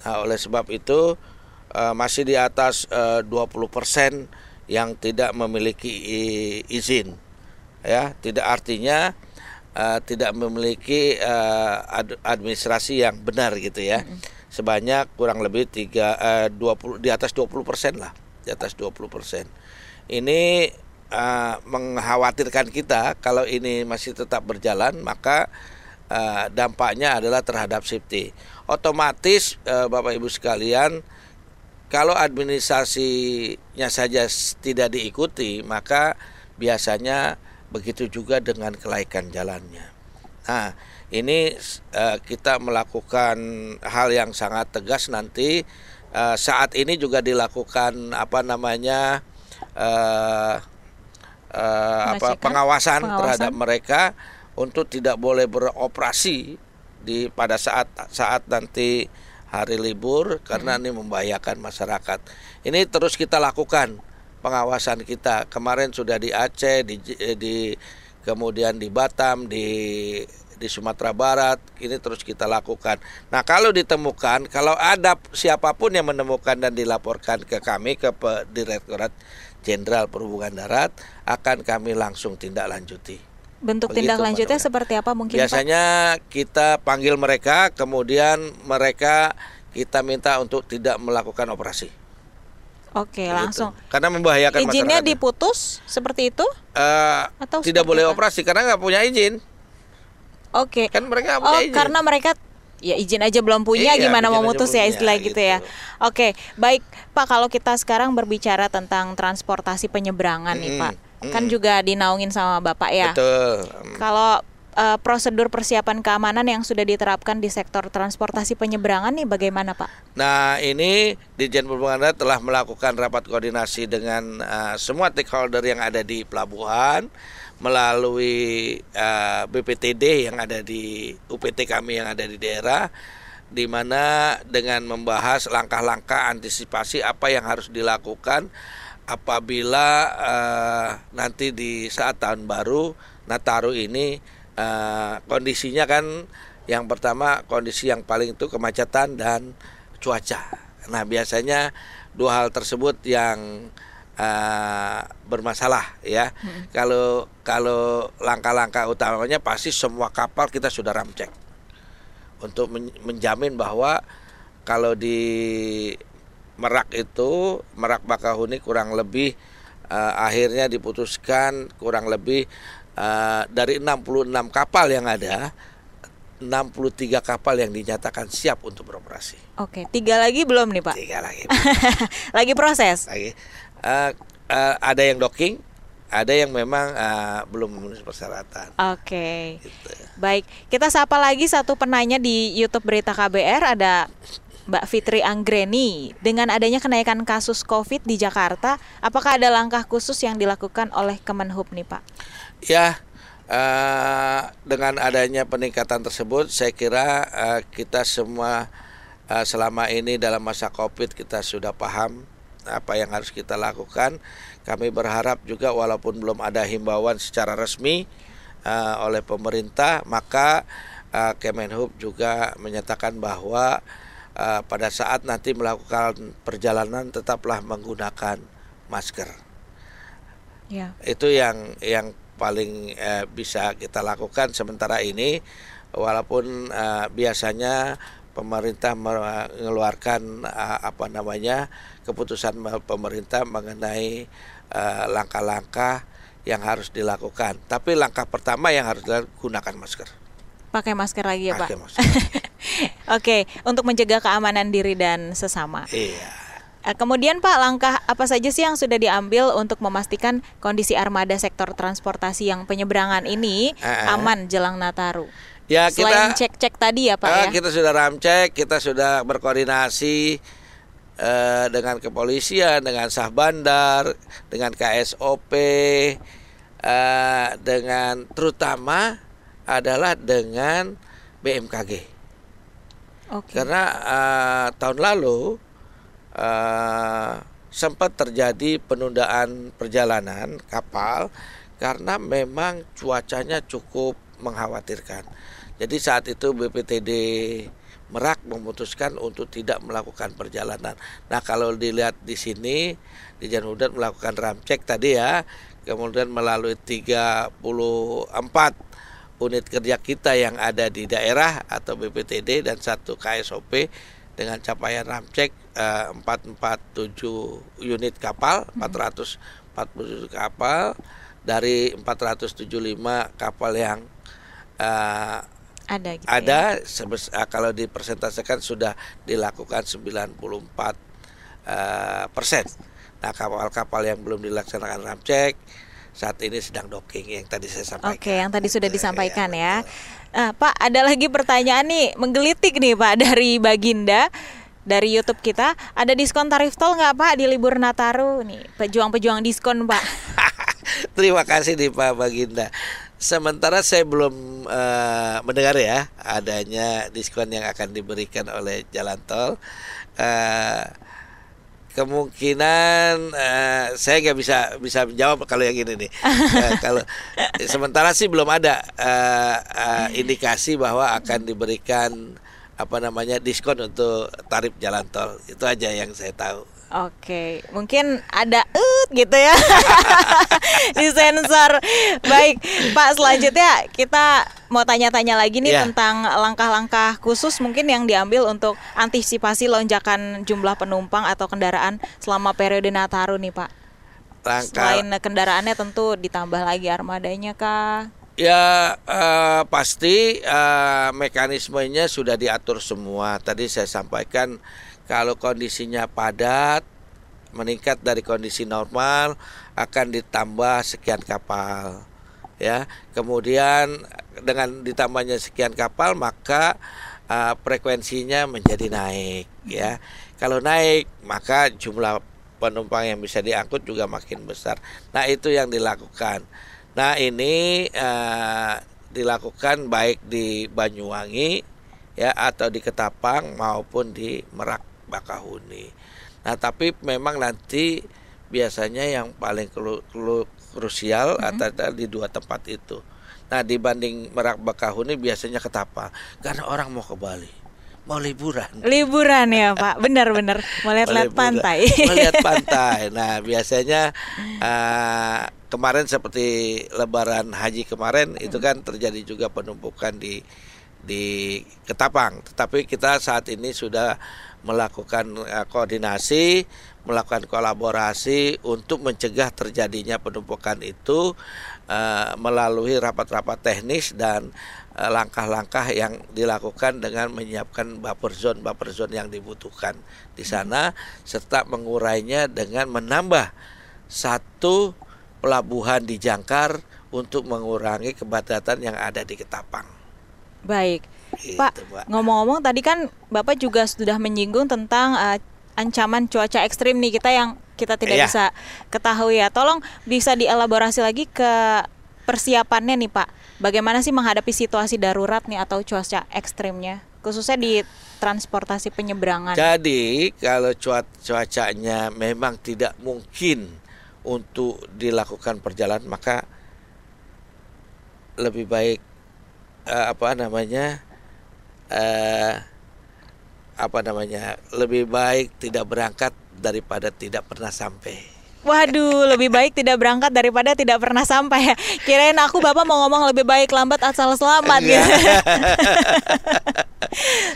Nah, oleh sebab itu eh, masih di atas eh, 20% yang tidak memiliki izin. Ya, tidak artinya eh, tidak memiliki ad- administrasi yang benar gitu ya. Sebanyak kurang lebih tiga eh, 20 di atas 20% lah, di atas 20%. Ini eh, mengkhawatirkan kita kalau ini masih tetap berjalan maka eh, dampaknya adalah terhadap safety. Otomatis eh, Bapak Ibu sekalian kalau administrasinya saja tidak diikuti, maka biasanya begitu juga dengan kelaikan jalannya. Nah, ini eh, kita melakukan hal yang sangat tegas nanti. Eh, saat ini juga dilakukan apa namanya eh, eh, apa pengawasan, Pengawasan. terhadap mereka untuk tidak boleh beroperasi di pada saat saat nanti hari libur karena ini membahayakan masyarakat. Ini terus kita lakukan pengawasan kita. Kemarin sudah di Aceh, di, eh, di kemudian di Batam, di di Sumatera Barat, ini terus kita lakukan. Nah, kalau ditemukan, kalau ada siapa pun yang menemukan dan dilaporkan ke kami ke Direktorat Jenderal Perhubungan Darat, akan kami langsung tindak lanjuti. Bentuk Begitu, tindak Mbak lanjutnya seperti apa mungkin Pak? Biasanya kita panggil mereka, kemudian mereka kita minta untuk tidak melakukan operasi. Oke, Begitu. langsung. Karena membahayakan Izinnya masyarakat. diputus seperti itu? Eh, Atau tidak boleh apa? operasi karena nggak punya izin. Oke. Kan mereka Oh, punya izin. karena mereka ya izin aja belum punya Iya, gimana mau mutus ya istilah gitu, ya. gitu. Oke, baik Pak kalau kita sekarang berbicara tentang transportasi penyeberangan nih Mm-mm, Pak. Kan juga dinaungin sama Bapak ya. Betul. Kalau eh, prosedur persiapan keamanan yang sudah diterapkan di sektor transportasi penyeberangan nih bagaimana Pak? Nah ini Dijen Perhubungan Darat telah melakukan rapat koordinasi dengan uh, semua stakeholder yang ada di pelabuhan melalui uh, BPTD yang ada di UPT kami yang ada di daerah di mana dengan membahas langkah-langkah antisipasi apa yang harus dilakukan apabila uh, nanti di saat tahun baru Nataru ini uh, kondisinya kan yang pertama kondisi yang paling itu kemacetan dan cuaca. Nah biasanya dua hal tersebut yang uh, bermasalah ya. Kalau kalau langkah-langkah utamanya pasti semua kapal kita sudah ramcek untuk men- menjamin bahwa kalau di Merak itu Merak Bakahuni kurang lebih uh, akhirnya diputuskan kurang lebih uh, dari 66 kapal yang ada 63 kapal yang dinyatakan siap untuk beroperasi. Oke, tiga lagi belum nih Pak? Tiga lagi. lagi proses. lagi. Uh, uh, ada yang docking, ada yang memang uh, belum memenuhi persyaratan. Oke. Gitu. Baik, kita sapa lagi satu penanya di YouTube Berita KBR ada Mbak Fitri Anggreni. Dengan adanya kenaikan kasus COVID di Jakarta, apakah ada langkah khusus yang dilakukan oleh Kemenhub nih Pak? Ya, eh, dengan adanya peningkatan tersebut, saya kira eh, kita semua eh, selama ini dalam masa COVID kita sudah paham apa yang harus kita lakukan. Kami berharap juga walaupun belum ada himbauan secara resmi eh, oleh pemerintah, maka eh, Kemenhub juga menyatakan bahwa eh, pada saat nanti melakukan perjalanan tetaplah menggunakan masker. Ya. itu yang yang paling eh, bisa kita lakukan sementara ini. Walaupun eh, biasanya pemerintah mengeluarkan eh, apa namanya keputusan me- pemerintah mengenai eh, langkah-langkah yang harus dilakukan. Tapi langkah pertama yang harus dilakukan gunakan masker pakai masker lagi ya Pakai Pak. masker. Oke, untuk mencegah keamanan diri dan sesama. Iya. Eh, Kemudian Pak, langkah apa saja sih yang sudah diambil untuk memastikan kondisi armada sektor transportasi yang penyeberangan ini Eh, eh. aman jelang Nataru? Ya Selain kita cek-cek tadi ya Pak Ah, ya. Kita sudah ramcek, kita sudah berkoordinasi dengan kepolisian, dengan sah bandar, dengan KSOP, dengan terutama adalah dengan BMKG. Oke. Karena eh, tahun lalu eh, sempat terjadi penundaan perjalanan kapal karena memang cuacanya cukup mengkhawatirkan. Jadi saat itu BPTD Merak memutuskan untuk tidak melakukan perjalanan. Nah kalau dilihat di sini di Janhudan melakukan ramcek tadi ya, kemudian melalui 34 unit kerja kita yang ada di daerah atau BPTD dan satu KSOP dengan capaian ramcek eh, 447 unit kapal, 447 kapal dari 475 kapal yang eh, Ada gitu ada ya. sebes- eh, kalau dipresentasikan sudah dilakukan 94 eh, persen. Nah kapal-kapal yang belum dilaksanakan ramcek saat ini sedang docking yang tadi saya sampaikan. Oke, yang tadi sudah Gitu, disampaikan iya, ya. Ah, Pak, ada lagi pertanyaan nih menggelitik nih Pak dari Baginda dari YouTube kita. Ada diskon tarif tol nggak Pak di libur Nataru nih? Pejuang-pejuang diskon Pak. Terima kasih nih Pak Baginda. Sementara saya belum eh, mendengar ya adanya diskon yang akan diberikan oleh jalan tol. Eh, kemungkinan eh, saya nggak bisa bisa menjawab kalau yang ini nih. Eh, kalau sementara sih belum ada eh, eh, indikasi bahwa akan diberikan apa namanya diskon untuk tarif jalan tol. Itu aja yang saya tahu. Oke, mungkin ada ut gitu ya di sensor. Baik, Pak. Selanjutnya kita mau tanya-tanya lagi nih Ya. tentang langkah-langkah khusus mungkin yang diambil untuk antisipasi lonjakan jumlah penumpang atau kendaraan selama periode Nataru nih, Pak. Langkah Selain kendaraannya tentu ditambah lagi armadanya kah? Ya eh, pasti eh, mekanismenya sudah diatur semua. Tadi saya sampaikan kalau kondisinya padat meningkat dari kondisi normal akan ditambah sekian kapal. Ya, kemudian dengan ditambahnya sekian kapal maka eh, frekuensinya menjadi naik. Ya, kalau naik maka jumlah penumpang yang bisa diangkut juga makin besar. Nah itu yang dilakukan. Nah ini eh, dilakukan baik di Banyuwangi ya atau di Ketapang maupun di Merak Bakahuni. Nah tapi memang nanti biasanya yang paling kru- kru- krusial adalah di dua tempat itu. Nah dibanding Merak Bakahuni biasanya Ketapang karena orang mau ke Bali, mau liburan. Liburan ya, Pak. Benar-benar mau lihat-lihat pantai. Melihat pantai. Nah, biasanya eh, kemarin seperti Lebaran Haji kemarin itu kan terjadi juga penumpukan di di Ketapang. Tetapi kita saat ini sudah melakukan eh, koordinasi, melakukan kolaborasi untuk mencegah terjadinya penumpukan itu eh, melalui rapat-rapat teknis dan eh, langkah-langkah yang dilakukan dengan menyiapkan buffer zone buffer zone yang dibutuhkan di sana serta mengurainya dengan menambah satu pelabuhan di Jangkar untuk mengurangi kepadatan yang ada di Ketapang. Baik. Gitu, Pak, ngomong-ngomong tadi kan Bapak juga sudah menyinggung tentang eh, ancaman cuaca ekstrim nih kita yang kita tidak Iya. bisa ketahui ya. Tolong bisa dielaborasi lagi ke persiapannya nih Pak. Bagaimana sih menghadapi situasi darurat nih atau cuaca ekstrimnya, khususnya di transportasi penyeberangan. Jadi kalau cuaca cuacanya memang tidak mungkin untuk dilakukan perjalanan maka lebih baik eh, apa namanya eh, apa namanya lebih baik tidak berangkat daripada tidak pernah sampai. Waduh, lebih baik tidak berangkat daripada tidak pernah sampai ya. Kirain aku Bapak mau ngomong lebih baik lambat asal selamat gitu.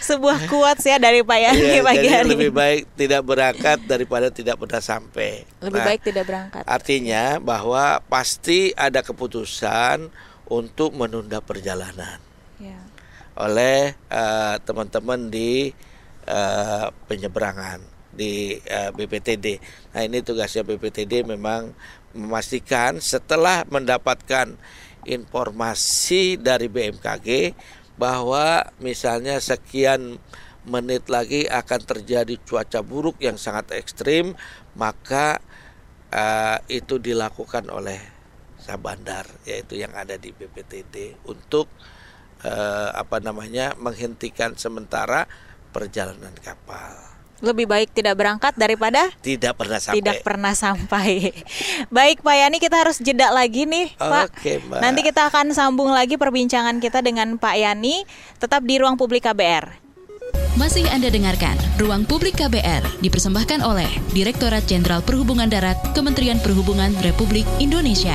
Sebuah quotes ya dari Pak Yani Iya, pagi jadi hari lebih baik tidak berangkat daripada tidak pernah sampai. Lebih Nah, baik tidak berangkat. Artinya bahwa pasti ada keputusan untuk menunda perjalanan. Oleh eh, teman-teman di eh, penyeberangan di eh, BPTD. Nah ini tugasnya BPTD memang memastikan setelah mendapatkan informasi dari BMKG bahwa misalnya sekian menit lagi akan terjadi cuaca buruk yang sangat ekstrim, maka eh, itu dilakukan oleh Sabandar yaitu yang ada di BPTD untuk eh, apa namanya menghentikan sementara perjalanan kapal. Lebih baik tidak berangkat daripada Tidak pernah sampai. tidak pernah sampai. Baik Pak Yani kita harus jeda lagi nih Pak. Oke, Mbak. Nanti kita akan sambung lagi perbincangan kita dengan Pak Yani tetap di ruang publik KBR. Masih Anda dengarkan Ruang Publik KBR dipersembahkan oleh Direktorat Jenderal Perhubungan Darat Kementerian Perhubungan Republik Indonesia.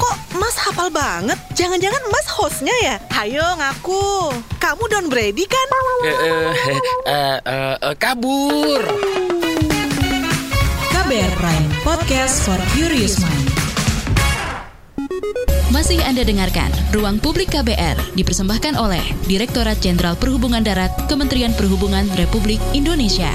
kok mas hafal banget? Jangan-jangan mas hostnya ya? Hayo ngaku, kamu Don Brady kan? Eh, eh, eh, eh, eh, kabur. KBR Prime, podcast for curious mind. Masih Anda dengarkan Ruang Publik KBR dipersembahkan oleh Direktorat Jenderal Perhubungan Darat Kementerian Perhubungan Republik Indonesia.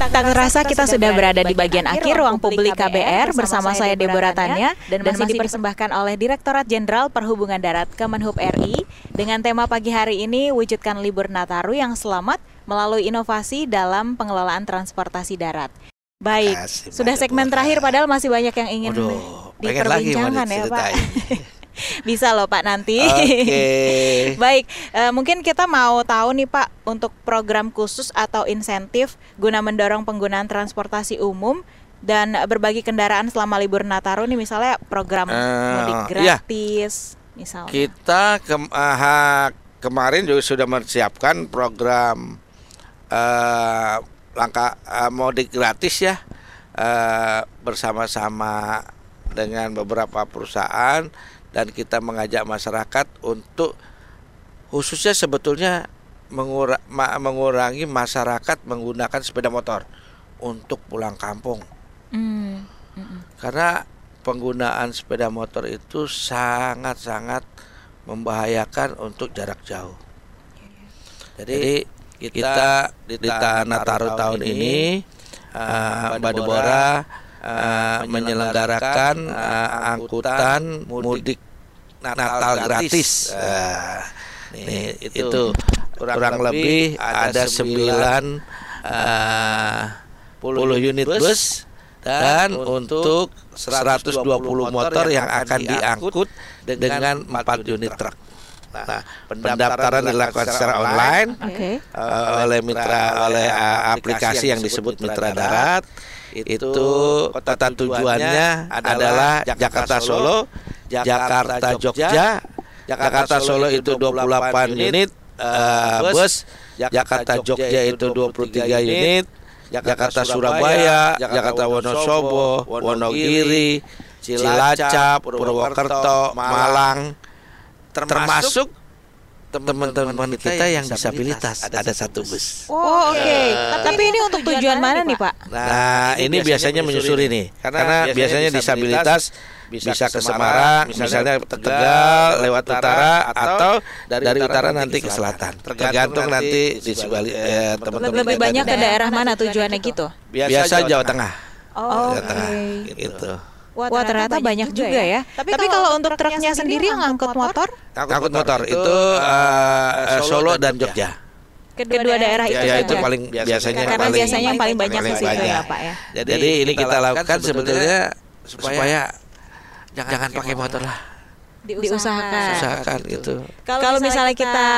Tak terasa kita sudah berada di bagian akhir ruang publik KBR bersama saya Deborah Tanya dan masih dipersembahkan oleh Direktorat Jenderal Perhubungan Darat Kemenhub RI dengan tema pagi hari ini wujudkan libur Nataru yang selamat melalui inovasi dalam pengelolaan transportasi darat. Baik, sudah segmen terakhir padahal masih banyak yang ingin Waduh, lagi diperbincangkan ya Pak. Bisa loh Pak nanti. Oke. Baik, eh, mungkin kita mau tahu nih Pak untuk program khusus atau insentif guna mendorong penggunaan transportasi umum dan berbagi kendaraan selama libur Nataru nih misalnya program Eh, mudik iya. gratis misalnya. Kita kem ah, kemarin juga sudah mempersiapkan program eh, langkah eh, mudik gratis ya eh, bersama-sama dengan beberapa perusahaan dan kita mengajak masyarakat untuk khususnya sebetulnya mengura- ma- mengurangi masyarakat menggunakan sepeda motor untuk pulang kampung Hmm, mm-mm. karena penggunaan sepeda motor itu sangat-sangat membahayakan untuk jarak jauh. Jadi kita di Tanah Nataru tahun ini uh, Mbak Deborah uh, menyelenggarakan uh, angkutan mudik Natal gratis. Uh, nih, itu kurang lebih ada 9 uh, 10 unit bus dan untuk 120 motor yang akan diangkut dengan 4 unit truk. Nah, pendaftaran dilakukan secara online Oke. uh, oleh mitra oleh uh, aplikasi yang disebut Mitra Darat. Itu kota tujuannya adalah Jakarta Solo, Jakarta Jogja, Jakarta Solo itu 28 unit uh, bus, Jakarta Jogja itu 23 unit, Jakarta Surabaya, Jakarta Wonosobo, Wonogiri, Cilacap, Purwokerto, Malang, termasuk teman-teman kita yang disabilitas ada satu bus. Oh, oke. Tapi ini untuk tujuan mana nih, Pak? Nah, ini biasanya menyusuri nih, karena biasanya disabilitas bisa ke Semarang, misalnya Tegal lewat utara atau dari utara nanti ke selatan. Tergantung nanti di sebalik eh, teman-teman Lebih banyak ke daerah mana tujuannya gitu? Biasa Jawa Tengah. Oh, Jawa Tengah oke. gitu. Wah, ternyata banyak juga ya. Tapi, kalau untuk truknya sendiri yang ngangkut motor, Angkut motor itu eh, eh, Solo dan Jogja. kedua daerah itu Ya, itu saja. paling biasanya Karena paling- biasanya yang paling banyak di situ ya, banyak. Pak ya. Jadi, ini kita lakukan sebetulnya supaya jangan, pakai motor lah. Diusahakan. Usahakan gitu. Kalau misalnya kita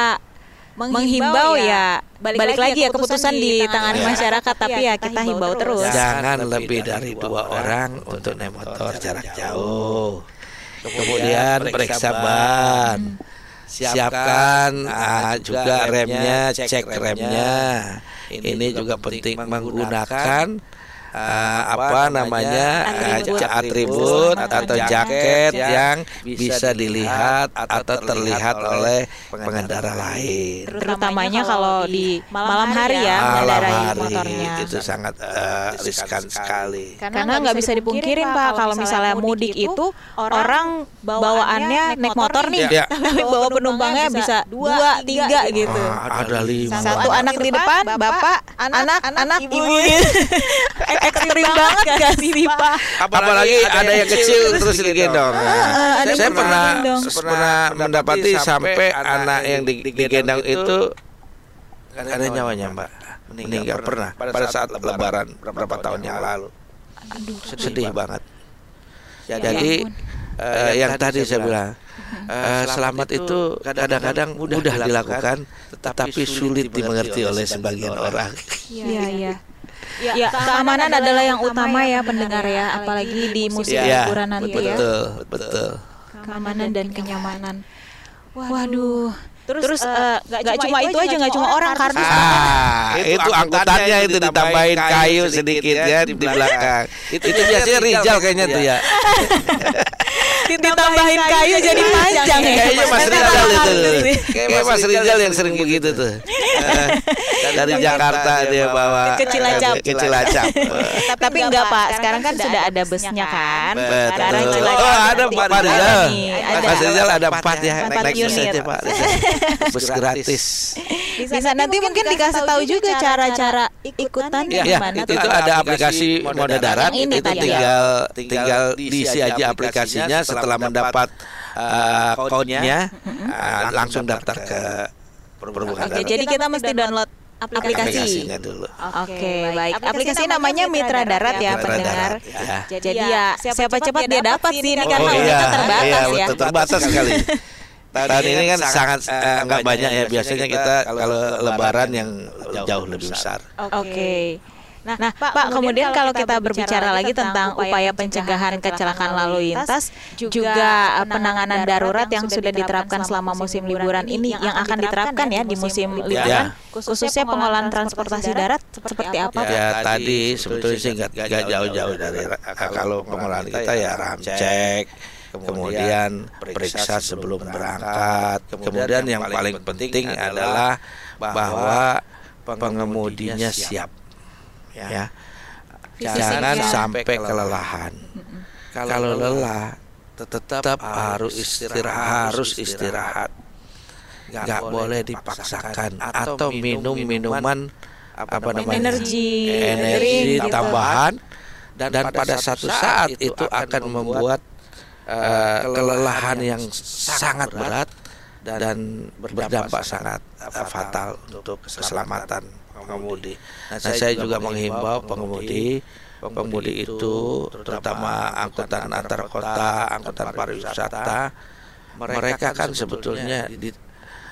menghimbau ya balik, lagi ya keputusan di tangan Ya. masyarakat tapi ya kita himbau terus. Jangan lebih dari dua orang untuk naik motor jarak jauh. Kemudian periksa ban. Siapkan ah, juga remnya, cek remnya. Ini juga penting menggunakan ah, apa namanya ah, Atribut. atribut atau jaket yang bisa dilihat atau terlihat oleh pengendara lain. Terutamanya kalau di malam hari ya Malam hari motornya. itu sangat eh, riskan sekali. Karena nggak bisa dipungkirin Pak kalau misalnya mudik itu orang bawaannya naik motor nih, Ya. tapi bawa penumpangnya bisa dua, tiga gitu. Ah, ada lima. Satu anak di depan, bapak, anak, anak, ibu. Ekstrim banget gak sih Pak? Apalagi ada yang kecil terus digendong. ada Saya yang pernah digendong. pernah mendapati sampai anak yang di- digendong itu ada nyawanya, Mbak. Meninggal pernah pada saat lebaran beberapa tahun yang lalu. Sedih banget. Jadi eh, yang tadi saya bilang eh, selamat itu kadang-kadang mudah dilakukan tetapi sulit dimengerti oleh sebagian orang. Iya, iya. Ya, keamanan adalah yang utama ya pendengar ya, apalagi di musim Ya, liburan nanti ya. betul, betul. Keamanan dan kenyamanan. Waduh. Terus, eh, nggak cuma itu aja, nggak cuma orang kardus. Ah, itu, angkutannya itu ditambahin kayu sedikit ya di belakang. Itu, biasanya Rijal kayaknya tuh ya. Ditambahin kayu jadi panjang ya. Kayaknya Mas Rijal itu. Kayak Mas Rijal yang sering begitu tuh. Dari Jakarta dia bawa Ke Cilacap. ke Cilacap. Tapi enggak Pak, sekarang kan sudah ada busnya kan. Sekarang Betul. Cilacap Oh, ada Pak ada. Mas Rijal ada empat ya. Empat Naik bus unit. aja Pak. Bus gratis. Bisa nanti mungkin dikasih tahu juga cara-cara ikutan Ya, gimana itu ada aplikasi moda darat itu ya? tinggal tinggal diisi aja aplikasinya setelah mendapat uh, code-nya uh, langsung daftar ke perhubungan Oke, darat. jadi kita mesti download aplikasi. aplikasinya dulu. Oke, baik. Aplikasi namanya Mitra Darat ya, Mitra pendengar. Darat, ya. Jadi ya, siapa cepat dia dapat sih ini karena Oh, kita iya, terbatas iya, ya. betul, terbatas sekali. Tahun ini kan sangat eh, nggak banyak ya. Biasanya kita kalau Lebaran yang jauh lebih besar. Oke. Nah, Pak, kemudian kalau kita berbicara lagi tentang upaya pencegahan kecelakaan lalu lintas, juga penanganan darurat yang sudah diterapkan selama musim liburan ini, yang akan diterapkan ya di musim liburan, khususnya pengolahan transportasi darat seperti apa? Ya tadi sebetulnya sih nggak nggak jauh-jauh dari kalau pengolahan kita ya ramcek, kemudian periksa sebelum berangkat, kemudian yang paling penting adalah bahwa pengemudinya siap, ya, jangan sampai kelelahan. Kalau lelah tetap harus istirahat, harus istirahat, nggak boleh dipaksakan atau minum minuman apa namanya? Energi, energi gitu. tambahan. Dan, dan pada satu saat itu akan membuat eh, kelelahan yang sangat berat dan berdampak sangat eh, fatal untuk keselamatan pengemudi. Nah, saya juga menghimbau pengemudi pengemudi itu terutama angkutan antar kota, angkutan pariwisata mereka kan sebetulnya di,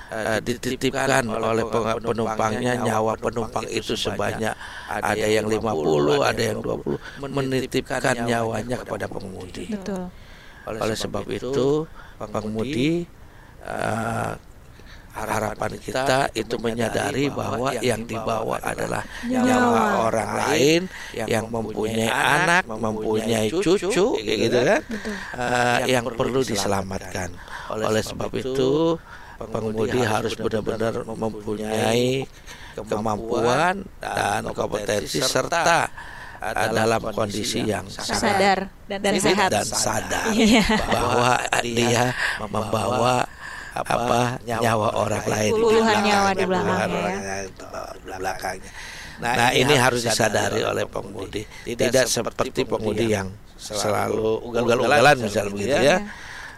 eh, dititipkan oleh penumpangnya nyawa penumpang itu sebanyak ada yang 50, ada yang 20 menitipkan nyawanya kepada pengemudi. Betul. Oleh sebab itu pengemudi eh, harapan kita itu menyadari bahwa yang dibawa adalah nyawa. orang lain yang mempunyai anak, mempunyai cucu, kayak gitu kan, Eh, yang perlu diselamatkan. Oleh sebab itu pengemudi harus benar-benar mempunyai kemampuan dan kompetensi serta dalam kondisi yang Sadar dan sehat. dan sadar. Iya. bahwa dia membawa apa nyawa orang lain di Puluhan belakang, nyawa di belakangnya ya. orang yang di belakangnya. Nah, ini harus disadari oleh pengemudi. Tidak seperti pengemudi yang selalu ugal-ugalan misalnya begitu ya.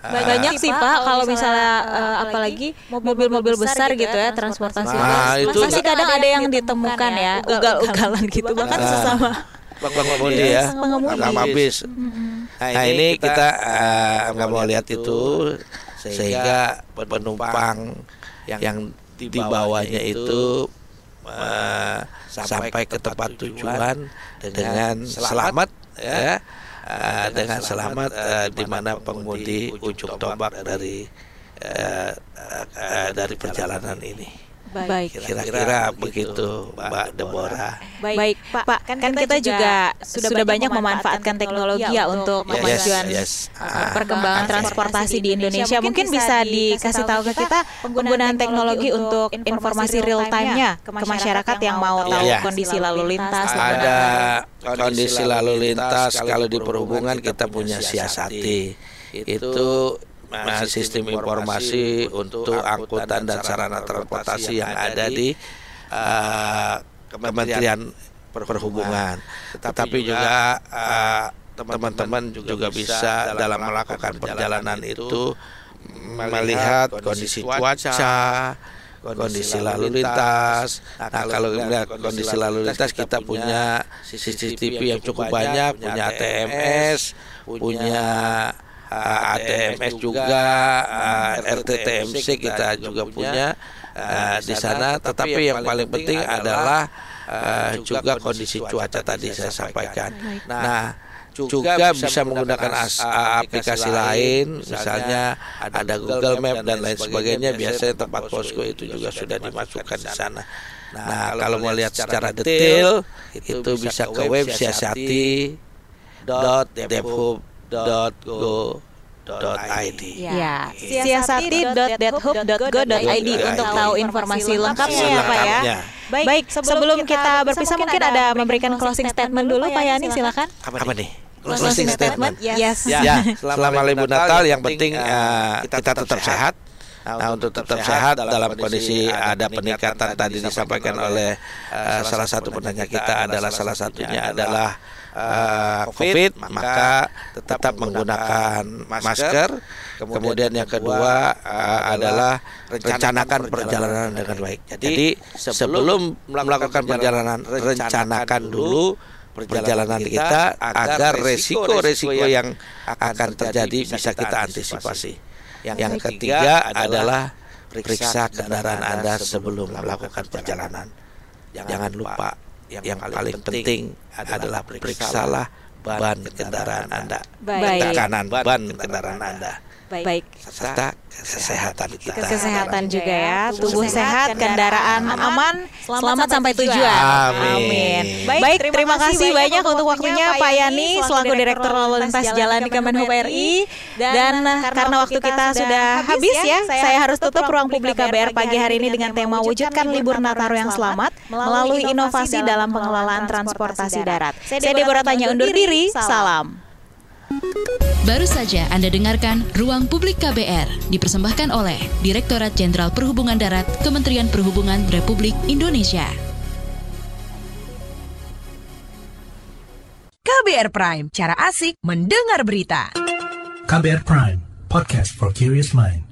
Banyak sih Pak kalau misalnya eh, apalagi mobil-mobil besar gitu ya transportasi. Nah, itu- Masih kadang ada yang ditemukan ya ugal-ugalan gitu bahkan Nah. sesama pengemudi ya, pengemudi. sama bis. Nah ini kita eh, nggak mau lihat itu sehingga penumpang yang di bawahnya itu uh, sampai ke tempat tujuan dengan selamat ya uh, dengan selamat uh, di mana pengemudi ujung tombak dari uh, uh, dari perjalanan ini. Baik. Kira-kira begitu, Mbak Deborah. Baik, Baik Pak. Pak, kan, kan kita juga sudah banyak memanfaatkan teknologi ya untuk kemajuan yes, yes. Ah, perkembangan transportasi di Indonesia. Mungkin bisa dikasih tahu ke kita penggunaan teknologi untuk informasi real time-nya ke masyarakat yang mau tahu kondisi lalu lintas. Ada kondisi lalu lintas kalau di perhubungan kita punya siasati. Itu nah, sistem informasi untuk angkutan dan sarana transportasi yang ada di uh, Kementerian Perhubungan. Tetapi juga teman-teman uh, juga bisa dalam melakukan perjalanan itu melihat kondisi cuaca, kondisi lalu lintas. Nah, kalau melihat kondisi lalu lintas kita punya CCTV yang cukup banyak, punya ATMS, punya uh, ATMS juga, uh, RTTMC kita juga punya uh, di sana. Tetapi yang paling penting adalah uh, juga kondisi cuaca tadi saya sampaikan. Nah, juga bisa menggunakan as, aplikasi lain, misalnya ada Google Map dan lain sebagainya. Biasanya tempat posko itu juga sudah dimasukkan di sana. Nah, kalau mau lihat secara detail, itu bisa ke web siasati dot siasati.go.id. Ya, siasati.dethub.go.id untuk tahu informasi lengkapnya ya Pak ya. Baik, Baik sebelum kita berpisah mungkin ada memberikan closing statement dulu Pak Yani silakan. Apa nih? Closing statement. Yes. Ya, selama libur Natal yang penting uh, kita tetap sehat. Nah, untuk tetap sehat dalam kondisi ada peningkatan tadi disampaikan oleh uh, salah satu penanya kita adalah salah satunya adalah uh, COVID, maka tetap menggunakan masker. Kemudian yang kedua uh, adalah rencanakan perjalanan dengan baik. Jadi sebelum melakukan perjalanan rencanakan dulu perjalanan kita agar resiko-resiko yang akan terjadi bisa kita antisipasi. Yang, yang ketiga adalah periksa kendaraan Anda sebelum melakukan perjalanan. Jangan lupa yang, yang paling penting adalah periksalah ban kendaraan Anda. Baik. Tekanan ban kendaraan Anda. Baik. Serta kesehatan kita. Kesehatan juga ya. Tubuh sehat, kendaraan aman, selamat sampai tujuan. Amin. Baik, terima kasih banyak untuk waktunya Pak Yani selaku Direktur Lalu Lintas Jalan di Kemenhub RI. Dan karena waktu kita sudah habis ya, saya harus tutup ruang publik KBR pagi hari ini dengan tema wujudkan libur Nataru yang selamat melalui inovasi dalam pengelolaan transportasi darat. Saya Deborah Tanya undur diri. Salam. Baru saja Anda dengarkan Ruang Publik KBR dipersembahkan oleh Direktorat Jenderal Perhubungan Darat Kementerian Perhubungan Republik Indonesia. KBR Prime, cara asik mendengar berita. KBR Prime, podcast for curious mind.